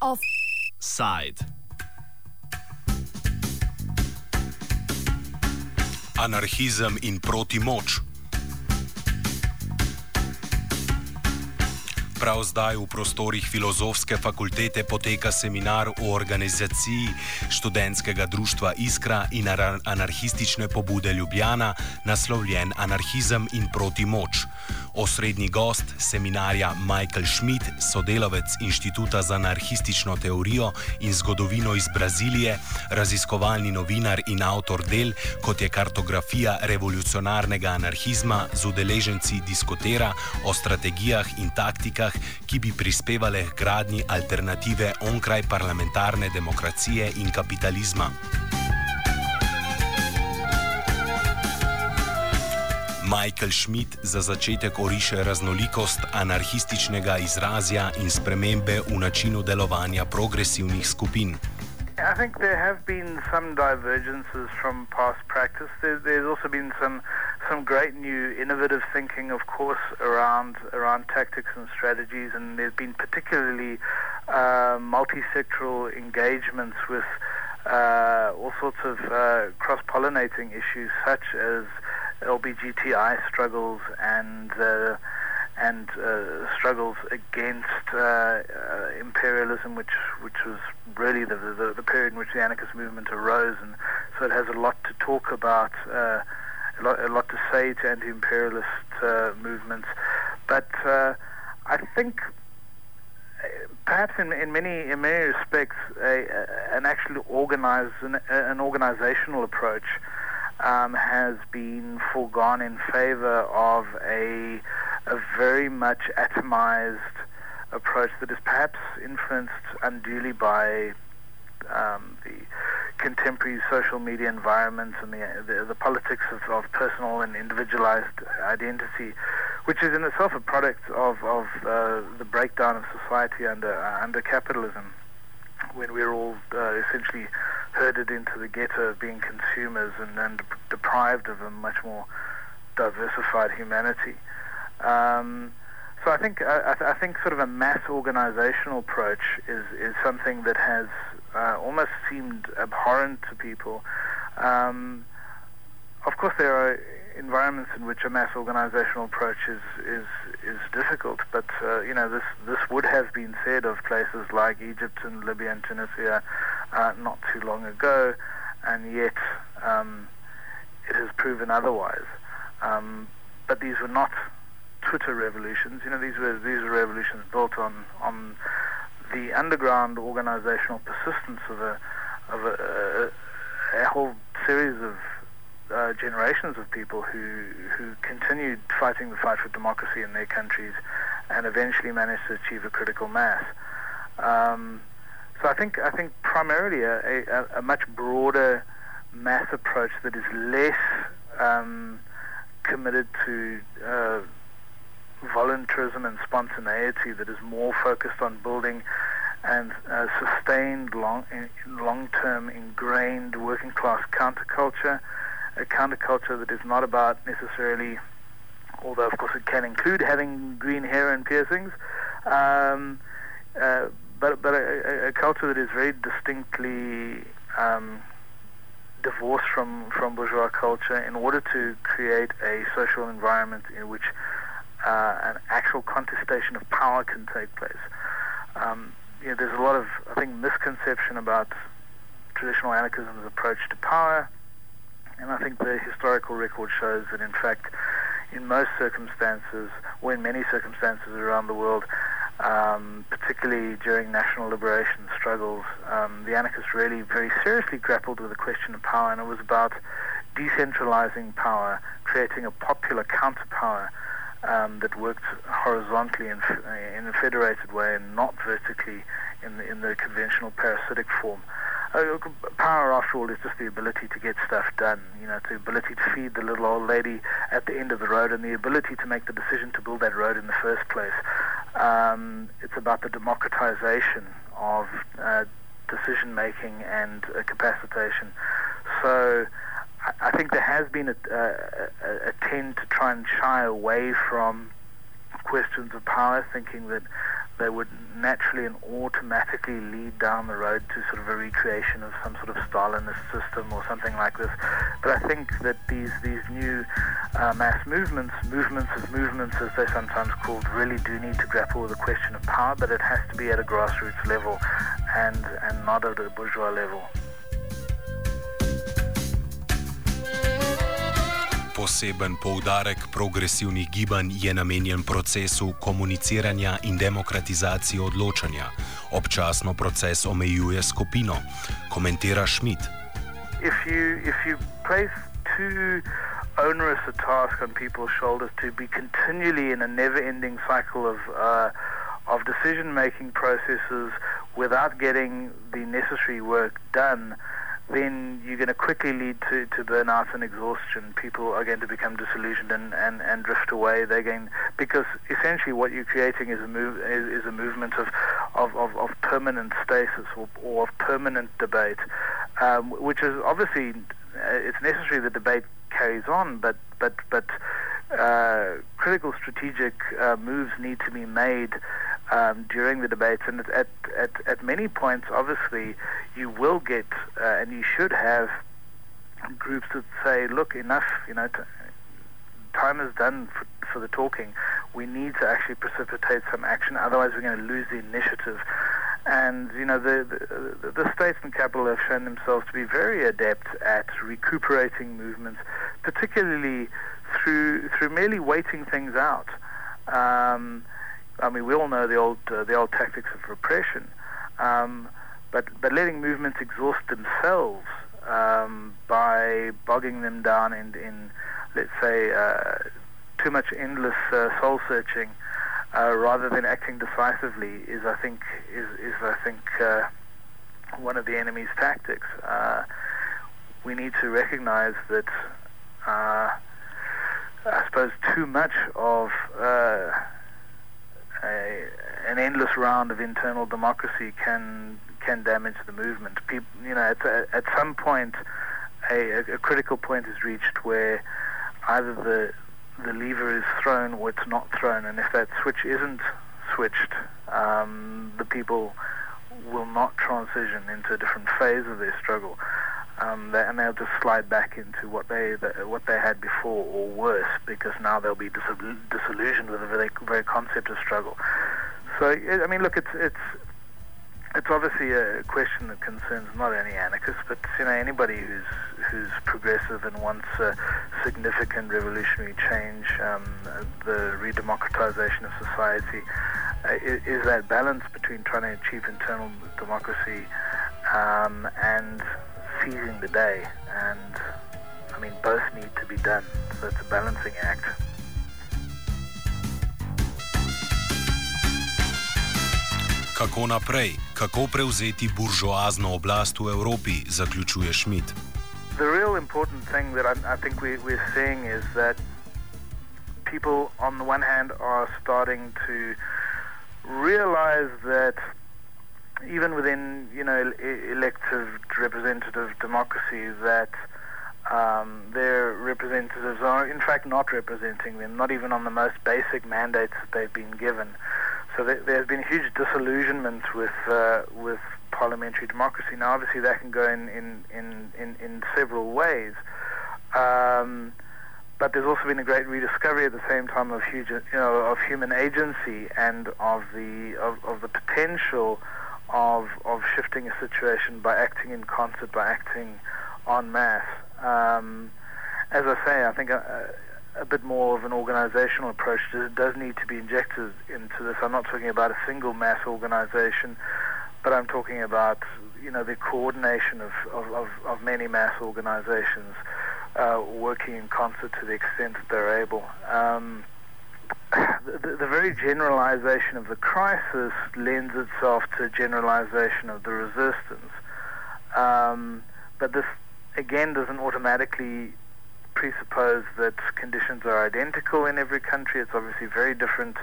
Offside. Anarhizem in protimoč. Prav zdaj v prostorih filozofske fakultete poteka seminar o organizaciji študentskega društva Iskra in anarhistične pobude Ljubljana, naslovljen Anarhizem in protimoč. Osrednji gost seminarja Michael Schmidt, sodelavec Inštituta za anarhistično teorijo in zgodovino iz Brazilije, raziskovalni novinar in avtor del, kot je kartografija revolucionarnega anarhizma z udeleženci diskutera o strategijah in taktikah, ki bi prispevale k gradnji alternative onkraj parlamentarne demokracije in kapitalizma. Michael Schmidt za začetek oriše raznolikost anarhističnega izrazja in spremembe v načinu delovanja progresivnih skupin. I think there have been some divergences from past practice. There, there's also been some some great new innovative thinking, of course, around around tactics and strategies, and there's been particularly uh, multi-sectoral engagements with uh, all sorts of uh, cross-pollinating issues, such as LBGTI struggles and uh, and uh, struggles against uh, uh, imperialism, which which was really the, the, the period in which the anarchist movement arose, and so it has a lot to talk about, uh, a, lot, a lot to say to anti-imperialist uh, movements, but I think. Perhaps in, in many in many respects, a, an actually organized an, an organizational approach um, has been foregone in favor of a a very much atomized approach that is perhaps influenced unduly by um, the contemporary social media environment and the, the, the politics of, of, personal and individualized identity, which is in itself a product of, of uh, the breakdown of society under, uh, under capitalism, when we're all uh, essentially herded into the ghetto of being consumers and, and deprived of a much more diversified humanity. Um, so I think I, I, think sort of a mass organizational approach is is something that has uh, almost seemed abhorrent to people. Um, of course, there are environments in which a mass organizational approach is is, is difficult, but uh, you know this this would have been said of places like Egypt and Libya and Tunisia uh, not too long ago, and yet um, it has proven otherwise. Um, but these were not Twitter revolutions. You know, these were these were revolutions built on on the underground organizational persistence of a of a, a, a whole series of uh, generations of people who who continued fighting the fight for democracy in their countries, and eventually managed to achieve a critical mass. Um, so I think I think primarily a, a, a, much broader mass approach that is less um, committed to uh, voluntarism and spontaneity that is more focused on building and uh, sustained long, long-term ingrained working class counterculture, a counterculture that is not about necessarily, although of course it can include having green hair and piercings, um, uh, but but a, a, culture that is very distinctly um, divorced from from bourgeois culture in order to create a social environment in which uh, an actual contestation of power can take place. Um, you know, there's a lot of, I think, misconception about traditional anarchism's approach to power, and I think the historical record shows that, in fact, in most circumstances, or in many circumstances around the world, um, particularly during national liberation struggles, um, the anarchists really very seriously grappled with the question of power, and it was about decentralizing power, creating a popular counterpower um, that worked horizontally in, in, a federated way and not vertically in the, in the conventional parasitic form. Uh, power, after all, is just the ability to get stuff done. You know, the ability to feed the little old lady at the end of the road, and the ability to make the decision to build that road in the first place. Um, it's about the democratization of uh, decision making and uh, capacitation. So, I think there has been a, a, a tend to try and shy away from questions of power, thinking that they would naturally and automatically lead down the road to sort of a recreation of some sort of Stalinist system or something like this. But I think that these these new uh, mass movements, movements of movements as they're sometimes called, really do need to grapple with the question of power, but it has to be at a grassroots level and, and not at a bourgeois level. Poseben poudarek progresivnih gibanj je namenjen procesu komuniciranja in demokratizacije odločanja. Občasno proces omejuje skupino, komentira Schmidt. If you, if you too onerous a task on people's shoulders to be continually in a never-ending cycle of uh, of decision-making processes without getting the necessary work done, then you're going to quickly lead to, to burnout and exhaustion. People are going to become disillusioned and, and, and drift away. They're going because essentially what you're creating is a move is, is a movement of of, of, of permanent stasis or, or, of permanent debate, um, which is obviously uh, it's necessary the debate carries on, but but but uh, critical strategic uh, moves need to be made um, during the debates, and at, at, at many points, obviously, you will get uh, and you should have groups that say, "Look, enough. You know, t- time is done for, for the talking. We need to actually precipitate some action. Otherwise, we're going to lose the initiative." And you know, the, the, the states and capital have shown themselves to be very adept at recuperating movements, particularly through through merely waiting things out. Um, I mean, we all know the old uh, the old tactics of repression, um, but but letting movements exhaust themselves um, by bogging them down in, in let's say, uh, too much endless uh, soul searching, uh, rather than acting decisively, is I think is is I think uh, one of the enemy's tactics. Uh, we need to recognize that. I suppose too much of a, an endless round of internal democracy can can damage the movement. People, you know, at, at some point, a, a, critical point is reached where either the the lever is thrown or it's not thrown, and if that switch isn't switched, um, the people will not transition into a different phase of their struggle um, they, and they'll just slide back into what they the, what they had before or worse because now they'll be disillusioned with the very, very concept of struggle. So I mean, look, it's it's it's obviously a question that concerns not only anarchists, but you know anybody who's who's progressive and wants a significant revolutionary change, um, the redemocratization of society, uh, is, is, that balance between trying to achieve internal democracy um, and seizing the day, and I mean, both need to be done, so it's a balancing act. Kako naprej, kako prevzeti buržoazno oblast v Evropi, zaključuje Schmidt. The real important thing that I, I think we, we're seeing is that people, on the one hand, are starting to realize that even within you know elective representative democracy that um, their representatives are in fact not representing them, not even on the most basic mandates that they've been given. So there, has been huge disillusionment with uh, with parliamentary democracy. Now, obviously, that can go in in in, in, in several ways. Um, but there's also been a great rediscovery at the same time of huge, you know, of human agency and of the of, of the potential of of shifting a situation by acting in concert, by acting en masse. Um, as I say, I think a, a, bit more of an organizational approach does, does need to be injected into this. I'm not talking about a single mass organization, but I'm talking about you know the coordination of, of, of, of many mass organizations uh, working in concert to the extent that they're able. Um, the, the, very generalization of the crisis lends itself to generalization of the resistance. Um, but this, again, doesn't automatically presuppose that conditions are identical in every country. It's obviously very different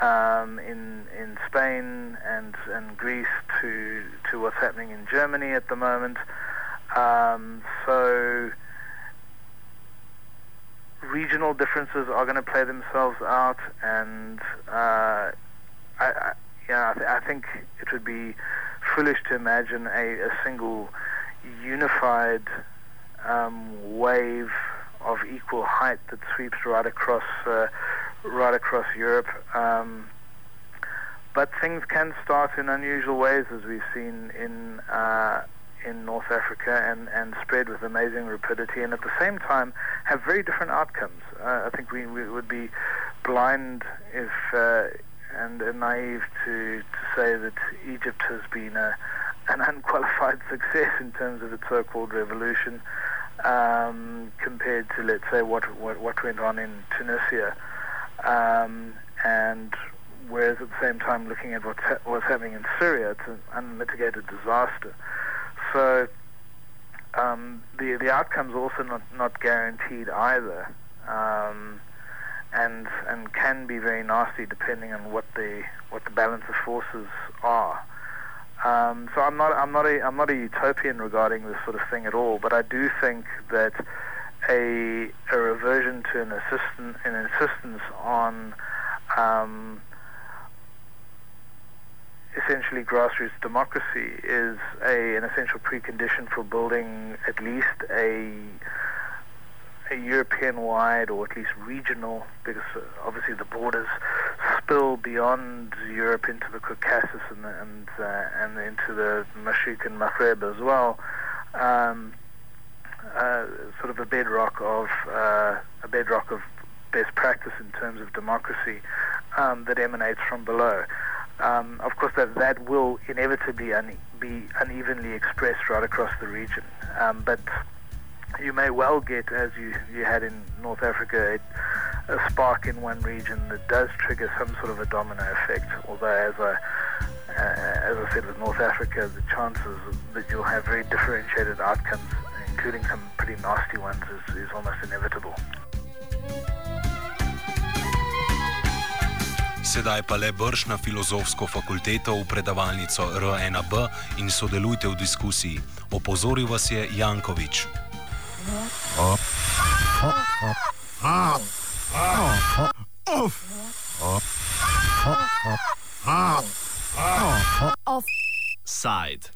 um, in in Spain and and Greece to to what's happening in Germany at the moment. Um, so regional differences are going to play themselves out, and uh, I, I, yeah, I, th- I, think it would be foolish to imagine a, a single unified um, wave of equal height that sweeps right across uh, right across Europe. Um, but things can start in unusual ways, as we've seen in uh, in North Africa, and, and spread with amazing rapidity, and at the same time have very different outcomes. Uh, I think we, we would be blind if uh, and naive to, to say that Egypt has been a, an unqualified success in terms of its so-called revolution um, compared to, let's say, what, what, what went on in Tunisia. Um, and whereas at the same time looking at what's, ha- what's happening in Syria, it's an unmitigated disaster. So um, the the outcome's also not, not guaranteed either, um, and and can be very nasty depending on what the what the balance of forces are. Um, so I'm not I'm not a I'm not a utopian regarding this sort of thing at all, but I do think that a a reversion to an assistant an insistence on um, essentially grassroots democracy is a, an essential precondition for building at least a a European-wide or at least regional, because uh, obviously the borders spill beyond Europe into the Caucasus and and, uh, and into the Mashriq and Maghreb as well. Um, uh, sort of a bedrock of uh, a bedrock of best practice in terms of democracy um, that emanates from below. Um, of course, that that will inevitably un- be unevenly expressed right across the region. Um, but you may well get, as you, you had in North Africa, a, a, spark in one region that does trigger some sort of a domino effect. Although, as I uh, as I said with North Africa, the chances that you'll have very differentiated outcomes, including some pretty nasty ones, is, is almost inevitable. sedaj pa le brž na filozofsko fakulteto v predavalnico R1B in sodelujte v diskusiji. Opozoril vas je Jankovič. Offside.